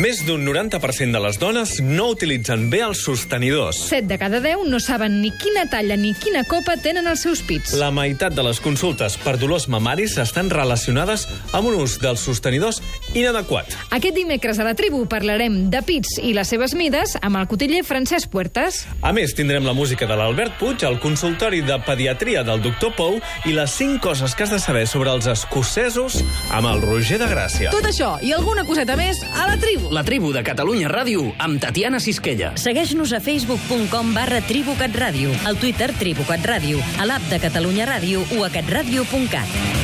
Més d'un 90% de les dones no utilitzen bé els sostenidors. 7 de cada 10 no saben ni quina talla ni quina copa tenen els seus pits. La meitat de les consultes per dolors mamaris estan relacionades amb un ús dels sostenidors inadequat. Aquest dimecres a la tribu parlarem de pits i les seves mides amb el cotiller Francesc Puertas. A més, tindrem la música de l'Albert Puig, el consultori de pediatria del doctor Pou i les 5 coses que has de saber sobre els escocesos amb el Roger de Gràcia. Tot això i alguna coseta més a la tribu. La tribu de Catalunya Ràdio amb Tatiana Sisquella. Segueix-nos a facebook.com barra tribucatradio, al Twitter tribucatradio, a l'app de Catalunya Ràdio o a catradio.cat.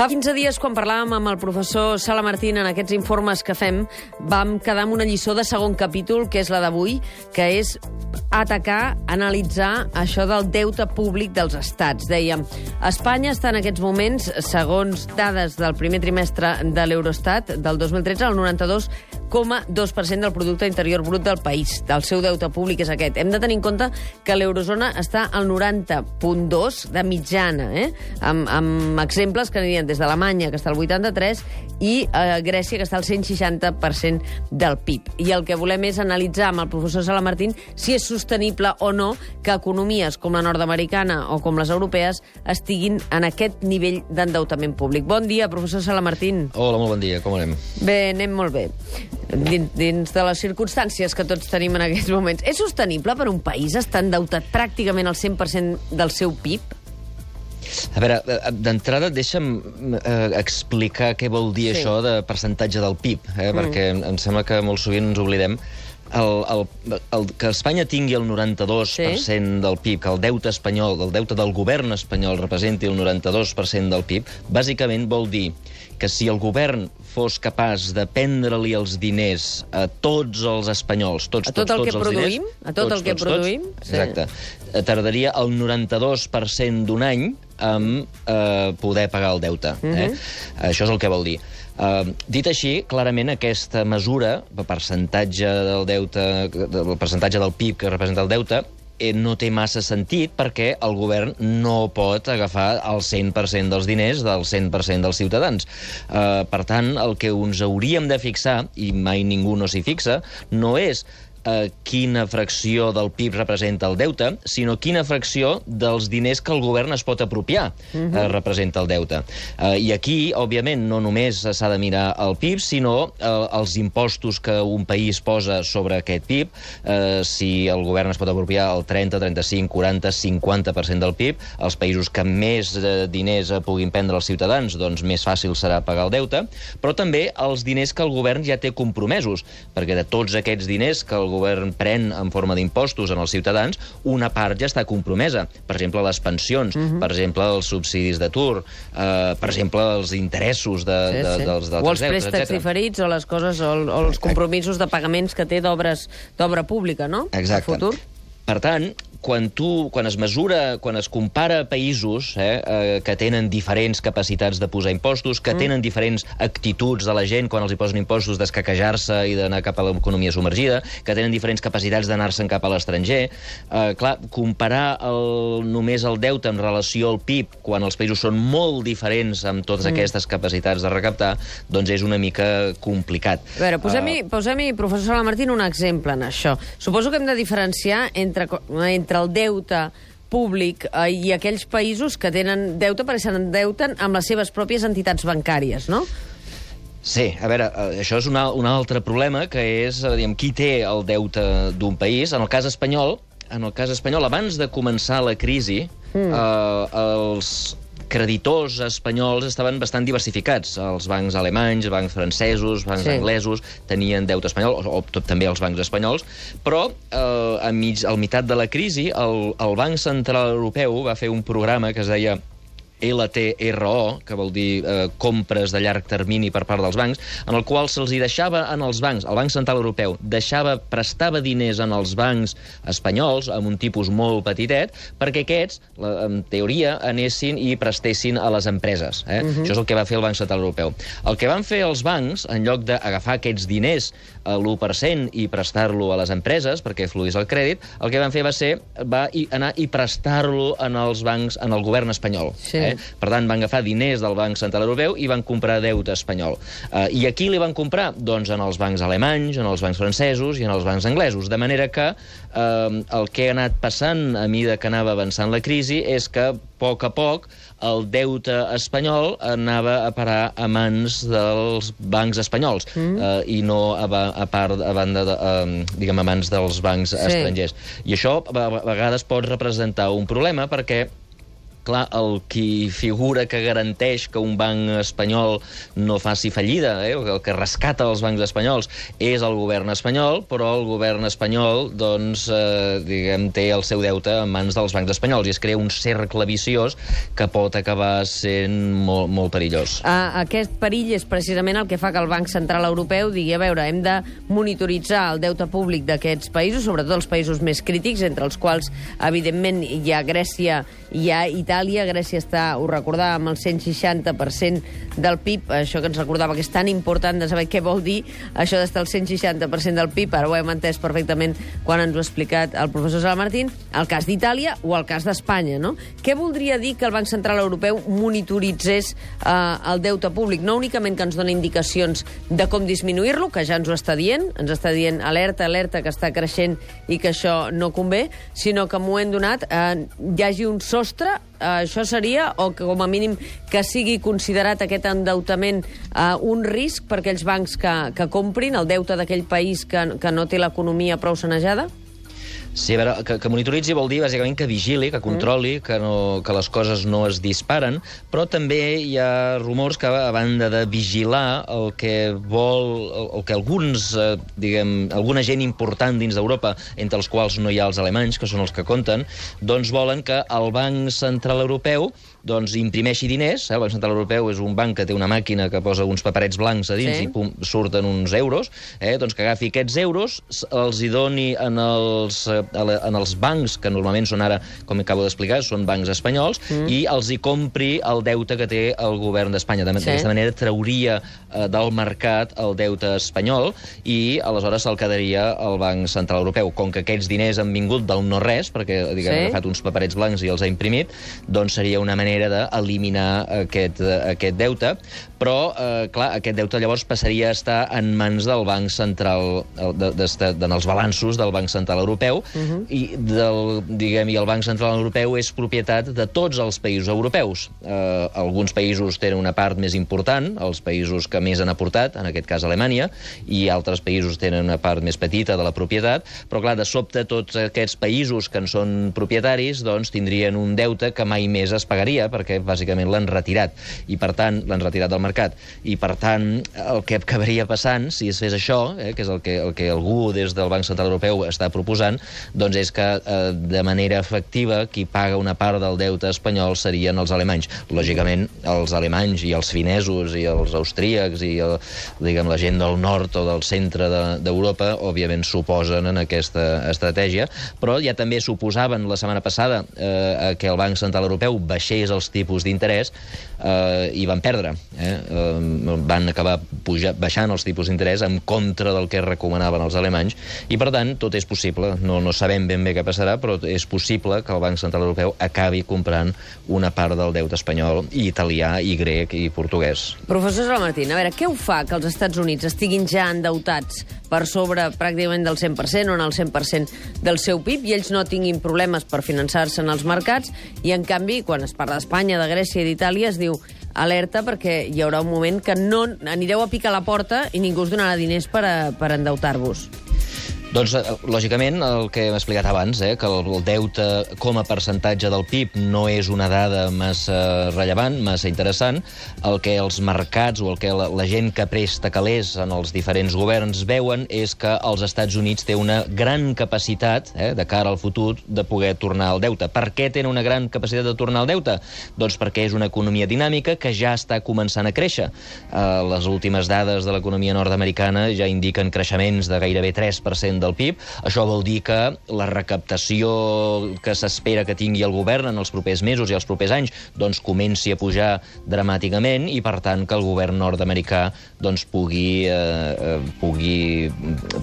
Fa 15 dies, quan parlàvem amb el professor Sala Martín en aquests informes que fem, vam quedar amb una lliçó de segon capítol, que és la d'avui, que és atacar, analitzar això del deute públic dels estats. Dèiem, Espanya està en aquests moments, segons dades del primer trimestre de l'Eurostat del 2013, al 92,2% del producte interior brut del país. Del seu deute públic és aquest. Hem de tenir en compte que l'eurozona està al 90,2 de mitjana, eh? amb, amb exemples que anirien des d'Alemanya, que està al 83, i eh, Grècia, que està al 160% del PIB. I el que volem és analitzar amb el professor Sala Martín si és sostenible o no que economies com la nord-americana o com les europees estiguin en aquest nivell d'endeutament públic. Bon dia, professor Sala Martín. Hola, molt bon dia, com anem? Bé, anem molt bé. Dins, dins de les circumstàncies que tots tenim en aquests moments. És sostenible per un país estar endeutat pràcticament al 100% del seu PIB? A veure, eh, d'entrada deixa'm eh, explicar què vol dir Sí. això de percentatge del PIB, eh, mm. perquè em, em sembla que molt sovint ens oblidem el, el, el, que Espanya tingui el 92% Sí. del PIB, que el deute espanyol, el deute del govern espanyol representi el 92% del PIB, bàsicament vol dir que si el govern fos capaç de prendre-li els diners a tots els espanyols, tots, A tot tots, el tots que els produïm? diners, A tot tots, el que tots, produïm? Tots, Sí. exacte. Eh, Tardaria el 92% d'un any amb eh, poder pagar el deute. Eh? Mhm. Això és el que vol dir. Uh, dit així, clarament aquesta mesura, el percentatge del deute, el percentatge del PIB que representa el deute, eh, no té massa sentit perquè el govern no pot agafar el 100% dels diners del 100% dels ciutadans. Uh, per tant, el que ens hauríem de fixar, i mai ningú no s'hi fixa, no és eh, quina fracció del PIB representa el deute, sinó quina fracció dels diners que el govern es pot apropiar eh, representa el deute. Eh, I aquí, òbviament, no només s'ha de mirar el PIB, sinó eh, els impostos que un país posa sobre aquest PIB. Eh, si el govern es pot apropiar el 30, 35, 40, 50% del PIB, els països que més eh, diners eh, puguin prendre els ciutadans, doncs més fàcil serà pagar el deute, però també els diners que el govern ja té compromesos, perquè de tots aquests diners que el govern pren en forma d'impostos en els ciutadans, una part ja està compromesa. Per exemple, les pensions, Mhm. per exemple, els subsidis d'atur, eh, per exemple, els interessos de, Sí, de, sí. dels, dels o els préstecs etcètera. diferits o les coses o, o els compromisos de pagaments que té d'obres d'obra pública, no? Exacte. A futur. Per tant, quan, tu, quan es mesura, quan es compara països eh, eh, que tenen diferents capacitats de posar impostos, que mm. tenen diferents actituds de la gent quan els hi posen impostos d'escaquejar-se i d'anar cap a l'economia submergida, que tenen diferents capacitats d'anar-se'n cap a l'estranger, eh, clar, comparar el, només el deute en relació al PIB quan els països són molt diferents amb totes mm. aquestes capacitats de recaptar, doncs és una mica complicat. A veure, posem-hi, Eh, posem professor Sala Martín, un exemple en això. Suposo que hem de diferenciar entre, co- entre el deute públic eh, i aquells països que tenen deute perquè s'endeuten amb les seves pròpies entitats bancàries, no? Sí, a veure, eh, això és una, un altre problema, que és, eh, diguem, qui té el deute d'un país. En el cas espanyol, en el cas espanyol, abans de començar la crisi, mm. eh, els creditors espanyols estaven bastant diversificats. Els bancs alemanys, bancs francesos, bancs Sí. anglesos tenien deute espanyol, o, o tot, també els bancs espanyols, però eh, a mig, al meitat de la crisi el, el Banc Central Europeu va fer un programa que es deia LTRO, que vol dir eh, compres de llarg termini per part dels bancs, en el qual se'ls hi deixava en els bancs, el Banc Central Europeu, deixava, prestava diners en els bancs espanyols, amb un tipus molt petitet, perquè aquests, la, en teoria, anessin i prestessin a les empreses. Eh? Uh -huh. Això és el que va fer el Banc Central Europeu. El que van fer els bancs, en lloc d'agafar aquests diners a l'1% i prestar-lo a les empreses perquè fluís el crèdit, el que van fer va ser va anar i prestar-lo en els bancs, en el govern espanyol. Sí. Eh? Eh? Per tant, van agafar diners del Banc Central Europeu i van comprar deute espanyol. Eh, I aquí li van comprar? Doncs en els bancs alemanys, en els bancs francesos i en els bancs anglesos. De manera que eh, el que ha anat passant a mida que anava avançant la crisi és que, a poc a poc, el deute espanyol anava a parar a mans dels bancs espanyols mm. eh, i no a, a part a banda de, eh, diguem a mans dels bancs Sí. sí. estrangers. I això a a vegades pot representar un problema perquè clar, el qui figura que garanteix que un banc espanyol no faci fallida, eh, el que rescata els bancs espanyols és el govern espanyol, però el govern espanyol, doncs, eh, diguem, té el seu deute en mans dels bancs espanyols i es crea un cercle viciós que pot acabar sent molt, molt perillós. Uh, aquest perill és precisament el que fa que el Banc Central Europeu digui, a veure, hem de monitoritzar el deute públic d'aquests països, sobretot els països més crítics, entre els quals, evidentment, hi ha Grècia, hi ha Itàlia. Grècia està, ho recordàvem, el 160% del PIB, això que ens recordava que és tan important de saber què vol dir això d'estar al 160% del PIB, ara ho hem entès perfectament quan ens ho ha explicat el professor Salamartín, el cas d'Itàlia o el cas d'Espanya, no? Què voldria dir que el Banc Central Europeu monitoritzés eh, el deute públic? No únicament que ens doni indicacions de com disminuir-lo, que ja ens ho està dient, ens està dient alerta, alerta, que està creixent i que això no convé, sinó que un moment donat eh, hi hagi un sostre, això seria, o que com a mínim que sigui considerat aquest endeutament eh, un risc per aquells bancs que, que comprin el deute d'aquell país que, que no té l'economia prou sanejada? Sí, a veure, que, que monitoritzi vol dir, bàsicament, que vigili, que controli, mm. que, no, que les coses no es disparen, però també hi ha rumors que, a banda de vigilar, el que vol, el, el que alguns, eh, diguem, alguna gent important dins d'Europa, entre els quals no hi ha els alemanys, que són els que compten, doncs volen que el Banc Central Europeu doncs imprimeixi diners, eh? el Banc Central Europeu és un banc que té una màquina que posa uns paperets blancs a dins Sí. i pum, surten uns euros, eh? doncs que agafi aquests euros, els hi doni en els, eh, en els bancs, que normalment són ara, com acabo d'explicar, són bancs espanyols, mm. i els hi compri el deute que té el govern d'Espanya. D'aquesta sí. manera trauria eh, del mercat el deute espanyol i aleshores se'l quedaria el Banc Central Europeu. Com que aquests diners han vingut del no-res, perquè diguem, sí. ha agafat uns paperets blancs i els ha imprimit, doncs seria una manera d'eliminar aquest, eh, aquest deute, però, eh, clar, aquest deute llavors passaria a estar en mans del Banc Central, de, de, de, en els balanços del Banc Central Europeu, uh -huh. i, del, diguem, i el Banc Central Europeu és propietat de tots els països europeus. Eh, alguns països tenen una part més important, els països que més han aportat, en aquest cas Alemanya, i altres països tenen una part més petita de la propietat, però clar, de sobte tots aquests països que en són propietaris doncs tindrien un deute que mai més es pagaria, perquè bàsicament l'han retirat, i per tant l'han retirat del mercat, i per tant el que acabaria passant, si es fes això, eh, que és el que, el que algú des del Banc Central Europeu està proposant, doncs és que eh, de manera efectiva qui paga una part del deute espanyol serien els alemanys. Lògicament, els alemanys i els finesos i els austríacs i el, diguem, la gent del nord o del centre de- d'Europa, de, òbviament s'oposen en aquesta estratègia, però ja també suposaven la setmana passada eh, que el Banc Central Europeu baixés els tipus d'interès eh, i van perdre. Eh? Eh, van acabar pujar, baixant els tipus d'interès en contra del que recomanaven els alemanys i, per tant, tot és possible. No, no sabem ben bé què passarà, però és possible que el Banc Central Europeu acabi comprant una part del deute espanyol i italià i grec i portuguès. Professor Salamartín, a veure, què ho fa que els Estats Units estiguin ja endeutats per sobre pràcticament del 100% o en el 100% del seu PIB i ells no tinguin problemes per finançar-se en els mercats i, en canvi, quan es parla d'Espanya, de Grècia i d'Itàlia, es diu alerta perquè hi haurà un moment que no anireu a picar la porta i ningú us donarà diners per, a, per endeutar-vos. Doncs, eh, lògicament, el que hem explicat abans, eh, que el, deute com a percentatge del PIB no és una dada massa rellevant, massa interessant. El que els mercats o el que la, la gent que presta calés en els diferents governs veuen és que els Estats Units té una gran capacitat, eh, de cara al futur, de poder tornar al deute. Per què tenen una gran capacitat de tornar al deute? Doncs perquè és una economia dinàmica que ja està començant a créixer. Eh, les últimes dades de l'economia nord-americana ja indiquen creixements de gairebé 3% del PIB. Això vol dir que la recaptació que s'espera que tingui el govern en els propers mesos i els propers anys doncs comenci a pujar dramàticament i, per tant, que el govern nord-americà doncs, pugui, eh, eh pugui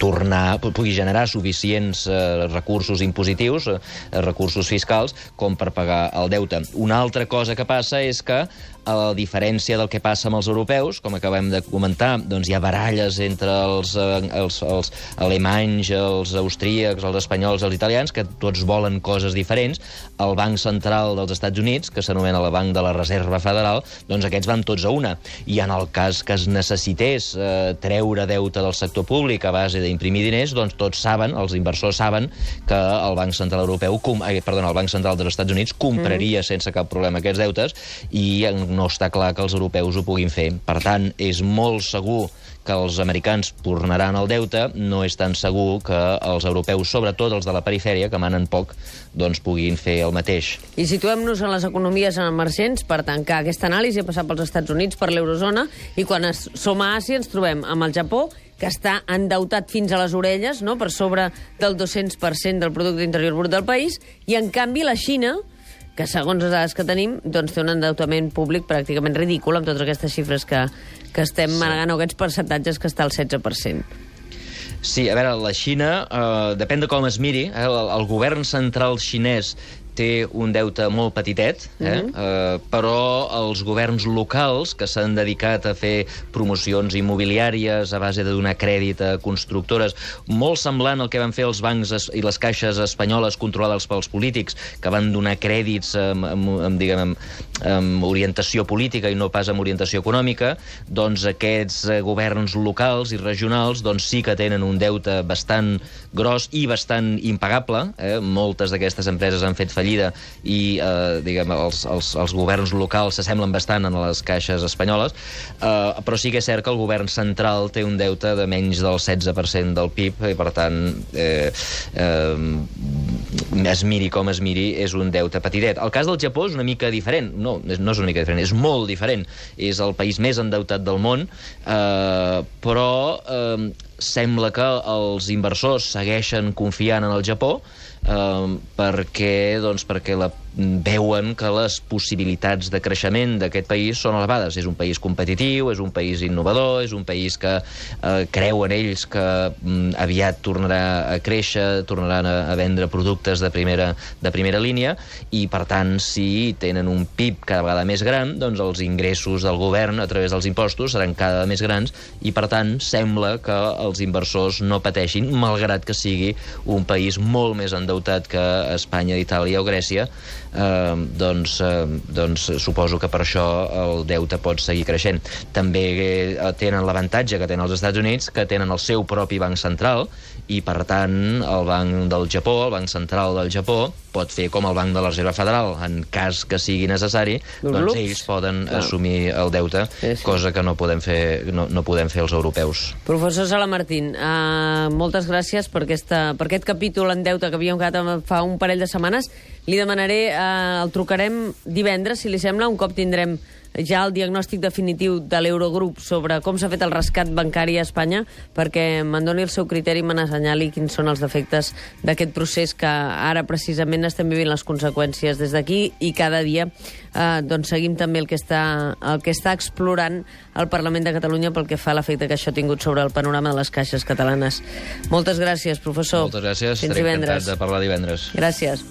tornar, pugui generar suficients eh, recursos impositius, eh, recursos fiscals, com per pagar el deute. Una altra cosa que passa és que a diferència del que passa amb els europeus, com acabem de comentar, doncs hi ha baralles entre els, eh, els, els alemanys, els austríacs, els espanyols, els italians, que tots volen coses diferents. El Banc Central dels Estats Units, que s'anomena el Banc de la Reserva Federal, doncs aquests van tots a una. I en el cas que es necessités eh, treure deute del sector públic a base d'imprimir diners, doncs tots saben, els inversors saben, que el Banc Central Europeu, com, eh, perdona, el Banc Central dels Estats Units compraria mm. sense cap problema aquests deutes i en no està clar que els europeus ho puguin fer. Per tant, és molt segur que els americans tornaran al deute, no és tan segur que els europeus, sobretot els de la perifèria, que manen poc, doncs puguin fer el mateix. I situem-nos en les economies emergents per tancar aquesta anàlisi, passat pels Estats Units, per l'eurozona, i quan es, som a Àsia ens trobem amb el Japó, que està endeutat fins a les orelles, no? per sobre del 200% del producte interior brut del país, i en canvi la Xina, que segons les dades que tenim, doncs té un endeutament públic pràcticament ridícul amb totes aquestes xifres que, que estem sí. manegant, o aquests percentatges que està al 16%. Sí, a veure, la Xina, eh, depèn de com es miri, eh, el, el govern central xinès té un deute molt petitet, eh? Mm -hmm. eh, però els governs locals que s'han dedicat a fer promocions immobiliàries a base de donar crèdit a constructores, molt semblant al que van fer els bancs i les caixes espanyoles controlades pels polítics, que van donar crèdits amb, amb, amb, diguem, amb, amb orientació política i no pas amb orientació econòmica, doncs aquests eh, governs locals i regionals doncs sí que tenen un deute bastant gros i bastant impagable. Eh? Moltes d'aquestes empreses han fet fallida i eh, diguem, els, els, els governs locals s'assemblen bastant en les caixes espanyoles, eh, però sí que és cert que el govern central té un deute de menys del 16% del PIB i, per tant, eh, eh, es miri com es miri, és un deute petitet. El cas del Japó és una mica diferent. No, no és una mica diferent, és molt diferent. És el país més endeutat del món, eh, però eh, sembla que els inversors segueixen confiant en el Japó eh, perquè, doncs, perquè la veuen que les possibilitats de creixement d'aquest país són elevades. És un país competitiu, és un país innovador, és un país que eh, creuen ells que mm, aviat tornarà a créixer, tornaran a, a vendre productes de primera, de primera línia, i per tant, si tenen un PIB cada vegada més gran, doncs els ingressos del govern a través dels impostos seran cada vegada més grans, i per tant sembla que els inversors no pateixin, malgrat que sigui un país molt més endeutat que Espanya, Itàlia o Grècia, eh, doncs, eh, doncs suposo que per això el deute pot seguir creixent. També eh, tenen l'avantatge que tenen els Estats Units, que tenen el seu propi banc central, i per tant el Banc del Japó, el Banc Central del Japó, pot fer com el Banc de la Reserva Federal, en cas que sigui necessari, doncs ells poden Clar. assumir el deute, sí, sí. cosa que no podem fer, no, no podem fer els europeus. Professor Sala Martín, uh, moltes gràcies per, aquesta, per aquest capítol en deute que havíem quedat fa un parell de setmanes. Li demanaré, uh, el trucarem divendres, si li sembla, un cop tindrem ja el diagnòstic definitiu de l'Eurogrup sobre com s'ha fet el rescat bancari a Espanya perquè me'n doni el seu criteri i me n'assenyali quins són els defectes d'aquest procés que ara precisament estem vivint les conseqüències des d'aquí i cada dia eh, doncs seguim també el que, està, el que està explorant el Parlament de Catalunya pel que fa a l'efecte que això ha tingut sobre el panorama de les caixes catalanes. Moltes gràcies, professor. Moltes gràcies, Fins estaré divendres. encantat de parlar divendres. Gràcies.